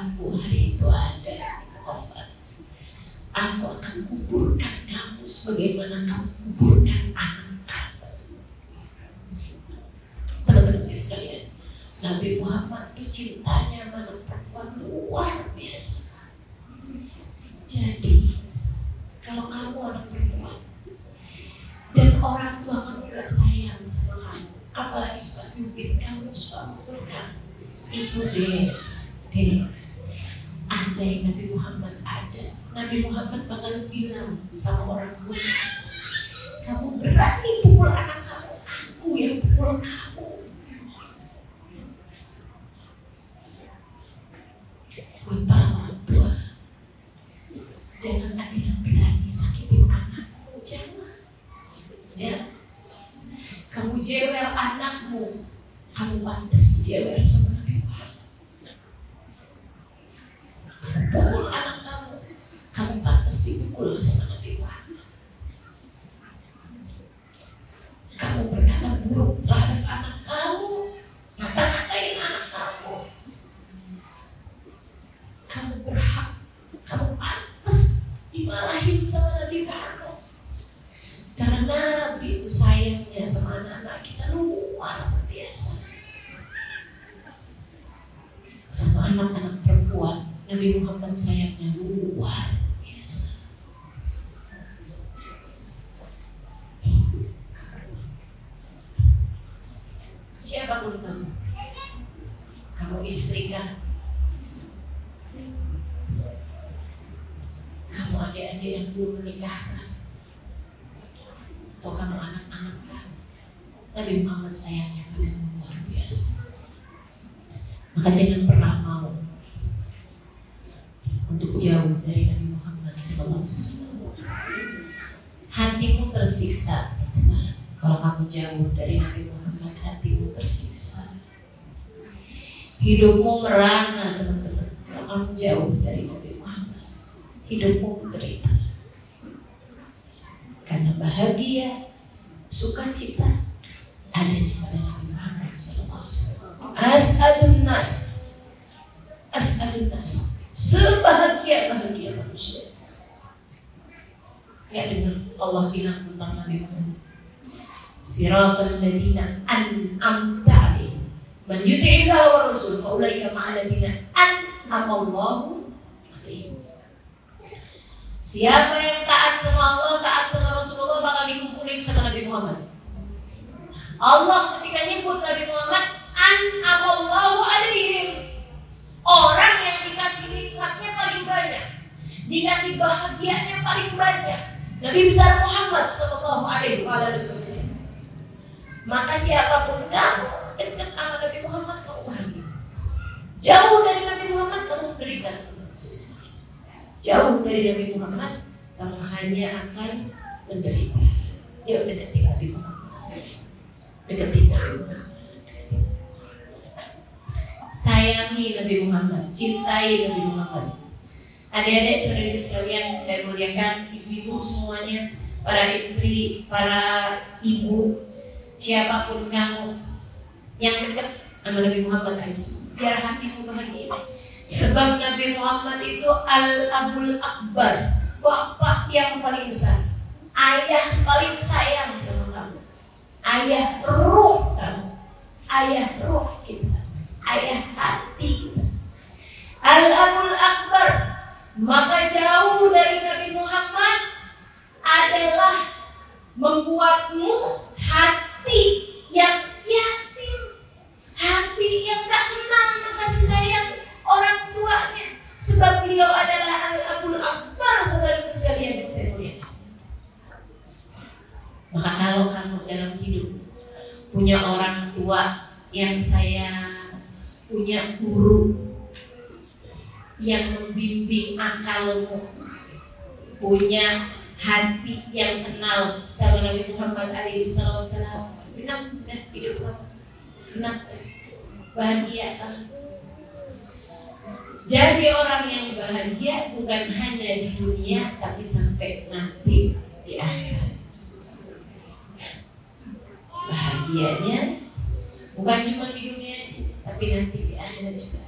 kamu hari itu ada wafat. Aku akan kuburkan kamu sebagaimana kamu kuburkan anak kamu. Teman-teman saya sekalian, Nabi Muhammad itu cintanya sama perempuan luar biasa. Jadi, kalau kamu anak perempuan dan orang tua kamu tidak sayang sama kamu, apalagi suka nyubit kamu, suka mukul kamu, itu dia. Kamu berhak, kamu pantas dimarahin sama Nabi Muhammad. Karena Nabi itu sayangnya sama anak-anak kita luar biasa. Sama anak-anak perempuan, Nabi Muhammad Hidupmu merana, teman-teman. Kalau kamu jauh dari Nabi Muhammad, hidupmu menderita. Karena bahagia, sukacita adanya pada Nabi Muhammad. As'adun nas. As'adun nas. Sebahagia-bahagia manusia. Gak dengar Allah bilang tentang Nabi Muhammad. Siratal ladina an'amta. Man yuti'illah wa rasul faulaika ma'al ladina an'amallahu alaihim. Siapa yang taat sama Allah, taat sama Rasulullah bakal dikumpulin sama Nabi Muhammad. Allah ketika nyebut Nabi Muhammad an'amallahu alaihim. Orang yang dikasih nikmatnya paling banyak, dikasih bahagianya paling banyak. Nabi besar Muhammad Sallallahu Alaihi Wasallam. Maka siapa pun kamu dekat sama Nabi Muhammad kamu bahagia. Jauh dari Nabi Muhammad kamu menderita Jauh dari Nabi Muhammad kamu hanya akan menderita. Ya udah deketi Nabi Muhammad. Deketi Nabi. Sayangi Nabi Muhammad, cintai Nabi Muhammad. Adik-adik saudari sekalian saya muliakan ibu-ibu semuanya, para istri, para ibu, siapa pun kamu yang dekat sama Nabi Muhammad biar hatimu bahagia. Sebab Nabi Muhammad itu al-abul akbar, bapak yang paling besar, ayah paling sayang sama kamu, ayah roh kamu, ayah roh kita, ayah hati kita. Al-abul akbar maka jauh dari Nabi Muhammad adalah membuatmu hati yang yatim, hati yang tak kenal kasih sayang orang tuanya, sebab beliau adalah al-abul akbar saudara sekalian yang saya muliakan. Maka kalau kamu dalam hidup punya orang tua yang saya punya guru yang membimbing akalmu punya hati yang kenal sama Nabi Muhammad alaihissalam genap dan hidup kamu. Genap bahagia jadi orang yang bahagia bukan hanya di dunia tapi sampai nanti di akhirat. Bahagianya bukan cuma di dunia aja tapi nanti di akhirat juga.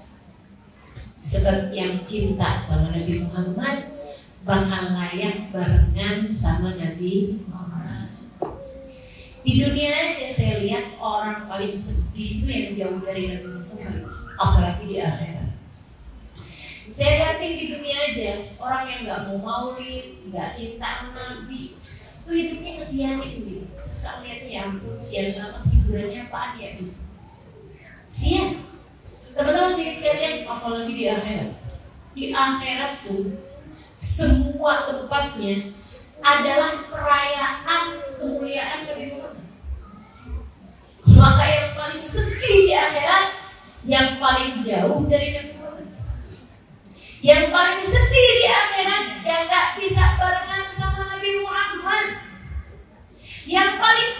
Sebab yang cinta sama Nabi Muhammad bakal layak barengan sama Nabi Muhammad. Di dunia aja saya lihat orang paling sedih itu yang jauh dari Nabi Muhammad, apalagi di akhirat. Saya lihatin di dunia aja orang yang nggak mau maulid, nggak cinta Nabi, itu hidupnya kesianin gitu. Saya suka lihatnya ya ampun, sian banget hiburannya apaan ya gitu. Sian, Teman-teman sini sekalian, apalagi di akhirat. Di akhirat tuh semua tempatnya adalah perayaan kemuliaan Nabi Muhammad. Maka yang paling sedih di akhirat, yang paling jauh dari Nabi Muhammad. Yang paling sedih di akhirat, yang gak bisa barengan sama Nabi Muhammad. Yang paling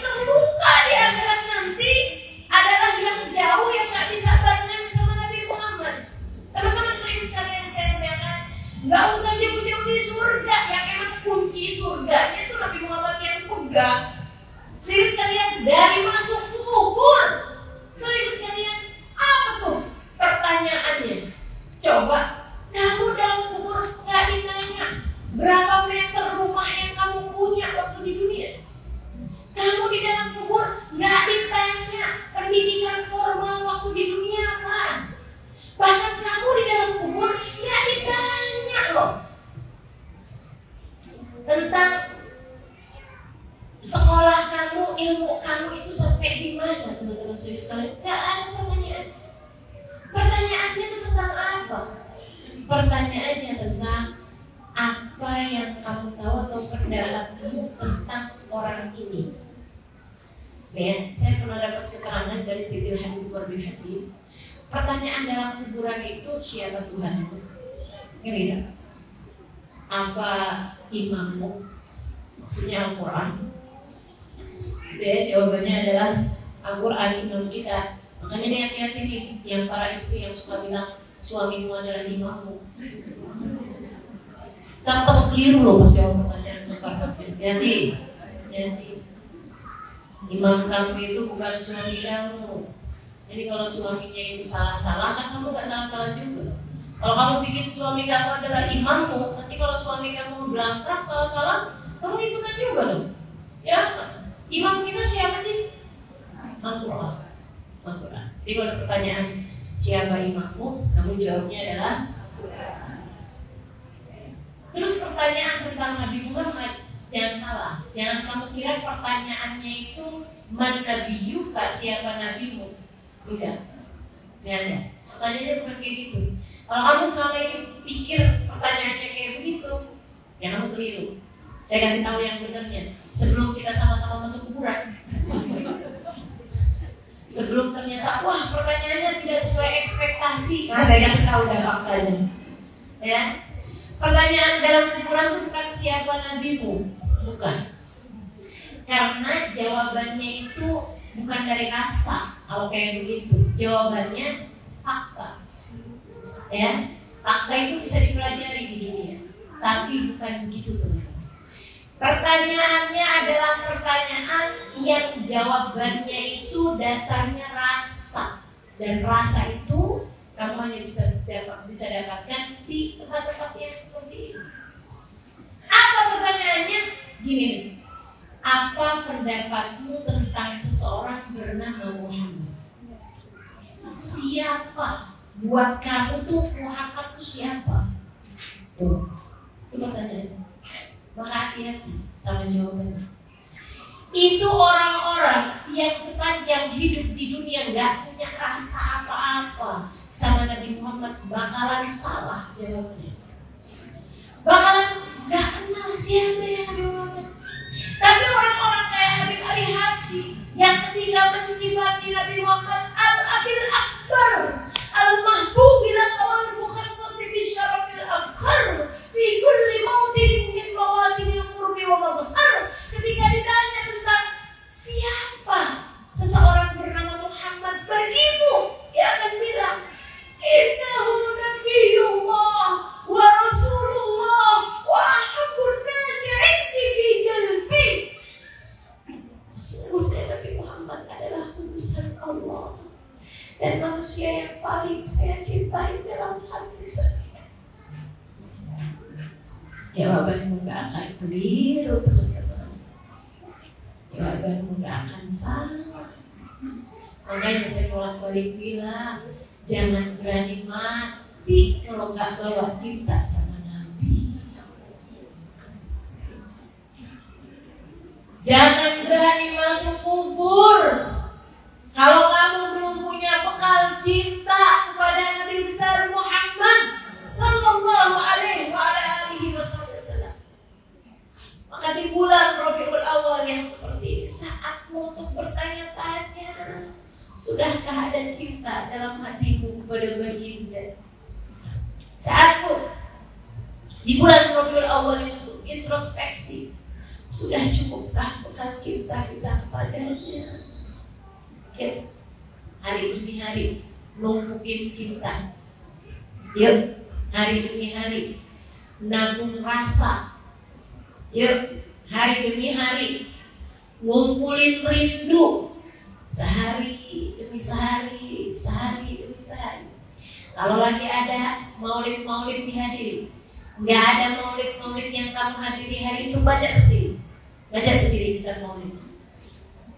tahu dah faktanya. Ya, pertanyaan dalam kuburan itu bukan siapa nabimu, bukan. Karena jawabannya itu bukan dari rasa, kalau kayak begitu. Jawabannya fakta. Ya, fakta itu bisa dipelajari di dunia, tapi bukan begitu teman-teman. Pertanyaannya adalah pertanyaan yang jawabannya itu dasarnya rasa dan rasa itu kamu hanya bisa dapat bisa dapatkan di tempat-tempat yang seperti ini. Apa pertanyaannya? Gini nih. Apa pendapatmu tentang seseorang bernama Muhammad? Siapa buat kamu tuh Muhammad tuh siapa? Tuh, itu pertanyaannya. Maka hati-hati sama jawabannya. Itu orang-orang yang sepanjang hidup di dunia nggak punya rasa apa-apa sama Nabi Muhammad bakalan salah jawabnya. Bakalan nggak kenal siapa ya Nabi Muhammad. Tapi orang-orang kayak Habib Ali Haji yang ketika mensifati Nabi Muhammad Al-Abil Akbar Al-Mahbub ila kawan mukhassas fi syarafil afkhar fi kulli mautin min mawatinil qurbi wa madhar ketika ditanya tentang siapa seseorang bernama Muhammad bagimu dia akan bilang Jawabanmu gak akan salah. Makanya saya bolak balik bilang Jangan berani mati kalau gak bawa cinta sama Nabi. Jangan berani masuk kubur Kalau kamu belum punya bekal cinta kepada Nabi besar Muhammad Sallallahu alaihi wa alihi wasallam Maka di bulan Rabiul Awal yang seperti ini Saatmu untuk bertanya-tanya Sudahkah ada cinta dalam hatimu kepada baginda Saatmu Di bulan Rabiul Awal untuk introspeksi Sudah cukupkah bekal cinta kita kepadanya? Yuk Hari demi hari Numpukin cinta. Yuk Hari demi hari Nabung rasa. Yuk Hari demi hari Ngumpulin rindu. Sehari demi sehari Sehari demi sehari. Kalau lagi ada maulid-maulid dihadiri Nggak ada maulid-maulid yang kamu hadiri hari itu Baca sendiri. Baca sendiri kitab maulid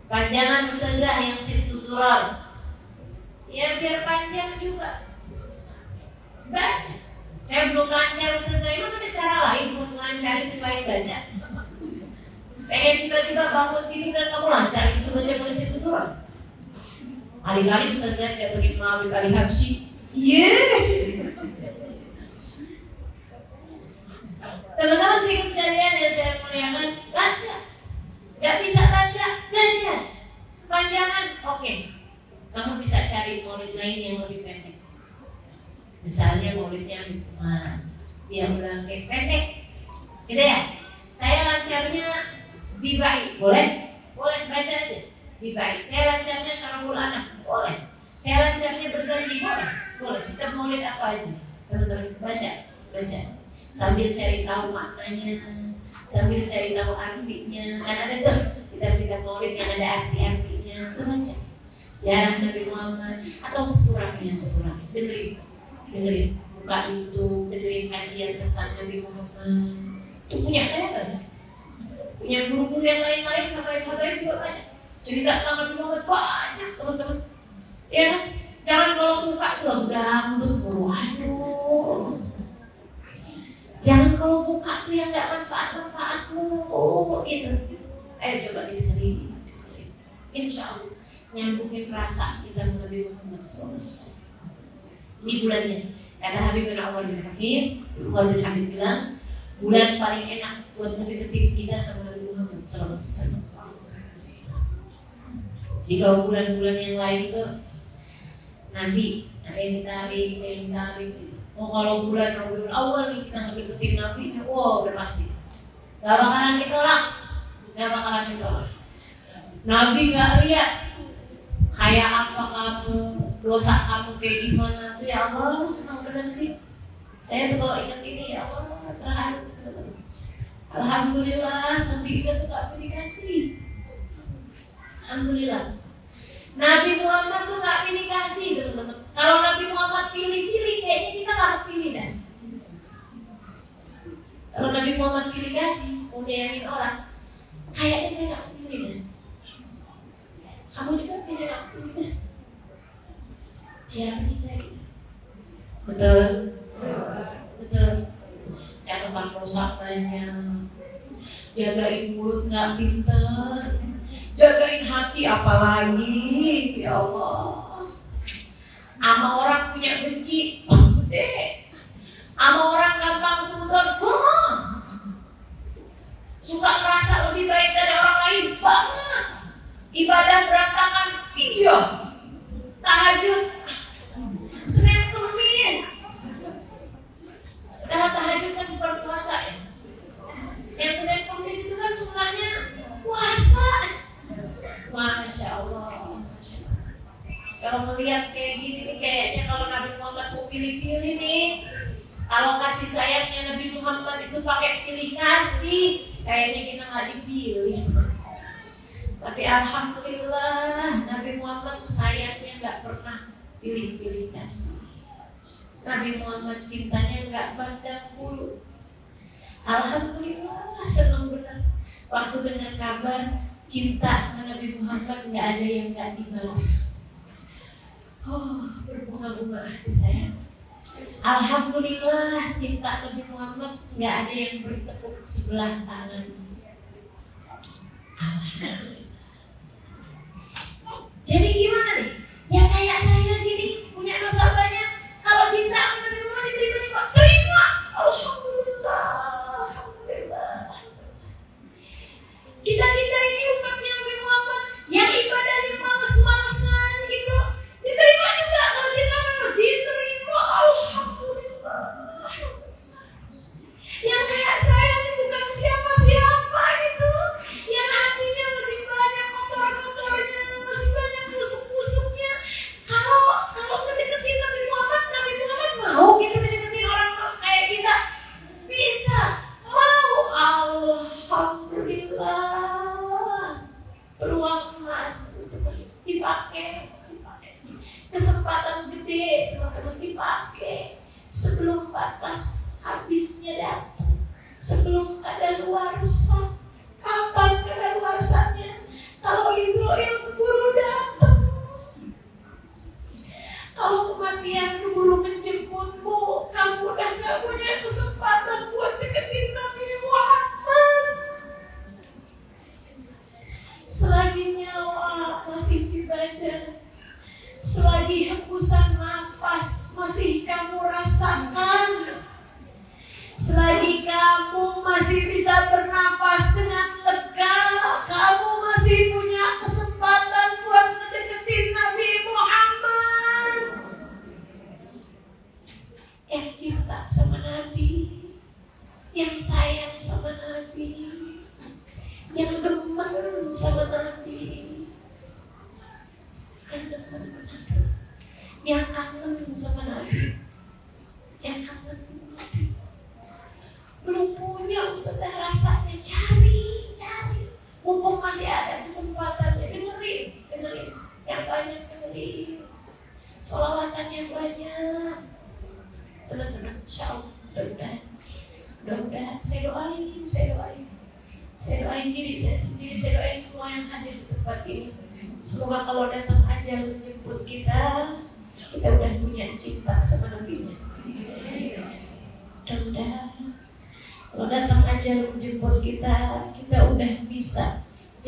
Panjangan ustazah yang situtural Ya biar panjang juga. Baca. Saya belum lancar ustazah. Emang ada cara lain buat melancarin selain baca? Pengen tiba-tiba bangun tidur dan kamu lancar Itu baca tulis itu turun Kali-kali ustazah datengin Mabib Ali Habsyi. Yeah Teman-teman sih sekalian yang saya muliakan Baca Gak bisa baca, belajar Panjangan, oke okay. Kamu bisa cari maulid lain yang lebih pendek Misalnya maulidnya Lukman Dia kayak pendek Gitu ya Saya lancarnya di baik Boleh? Boleh baca aja lebih baik. Saya lancarnya syarahul anak, boleh. Saya lancarnya berzanji, boleh. Boleh. Kita lihat apa aja. Teman-teman baca, baca. Sambil cari tahu maknanya, sambil cari tahu artinya. Kan ada tuh kita kita maulid yang ada arti-artinya. Kita baca. Sejarah Nabi Muhammad atau sekurangnya, sekurangnya. Dengerin, dengerin. Buka YouTube, dengerin kajian tentang Nabi Muhammad. Itu punya saya kan? Punya guru-guru yang lain-lain, habaib-habaib juga banyak. Cerita tentang Nabi Muhammad banyak teman-teman. Ya? Jangan kalau buka tuh lagu dangdut, guru aduh. Jangan kalau buka tuh yang gak manfaat-manfaatmu gitu. Ayo coba didengerin. Insya Allah nyambungin rasa kita Nabi Muhammad SAW. Ini bulannya. Kata Habib bin Umar bin Hafid, Umar bin Hafid bilang, bulan paling enak buat mendekati kita sama Nabi Muhammad SAW. Jadi kalau bulan-bulan yang lain tuh Nabi ada yang ditarik, ada yang ditarik gitu. Oh kalau bulan Rabiul Awal nih kita ngedeketin Nabi, wow udah pasti. Gak bakalan ditolak, gak bakalan ditolak. Nabi gak lihat kayak apa kamu, dosa kamu kayak gimana tuh ya Allah senang bener sih. Saya tuh kalau ingat ini ya Allah terharu. Alhamdulillah Nabi kita tuh gak dikasih. Alhamdulillah. Nabi Muhammad tuh gak pilih kasih teman-teman. Kalau Nabi Muhammad pilih-pilih, kayaknya kita gak pilih dan. Kalau Nabi Muhammad pilih kasih, mau orang, kayaknya saya gak pilih. Kamu juga pilih gak pilih dan. Siapa kita gitu? Betul? Betul. Catatan rusak banyak. Jagain mulut nggak pinter Jagain hati apalagi Ya Allah Ama orang punya benci. Ama orang gampang sudut Suka merasa lebih baik dari orang lain. Banget Ibadah berantakan. Iya. Tahajud. Senin Kemis. Dah tahajud kan bukan puasa ya? Yang Senin Kemis itu kan sunnahnya puasa. Masya Allah. Kalau melihat kayak gini nih, kayaknya kalau Nabi Muhammad mau pilih-pilih nih, kalau kasih sayangnya Nabi Muhammad itu pakai pilih kasih, kayaknya kita nggak dipilih. Tapi Alhamdulillah Nabi Muhammad tuh sayangnya nggak pernah pilih-pilih kasih. Nabi Muhammad cintanya nggak pandang bulu. Alhamdulillah senang benar. Waktu dengar kabar cinta Nabi Muhammad nggak ada yang nggak dibalas. Hati saya. Alhamdulillah cinta Nabi Muhammad nggak ada yang bertepuk sebelah tangan. Jadi gimana nih? Ya kayak saya gini punya dosa banyak. Kalau cinta Nabi Muhammad diterima kok terima.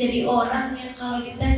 Jadi orang yang kalau ditanya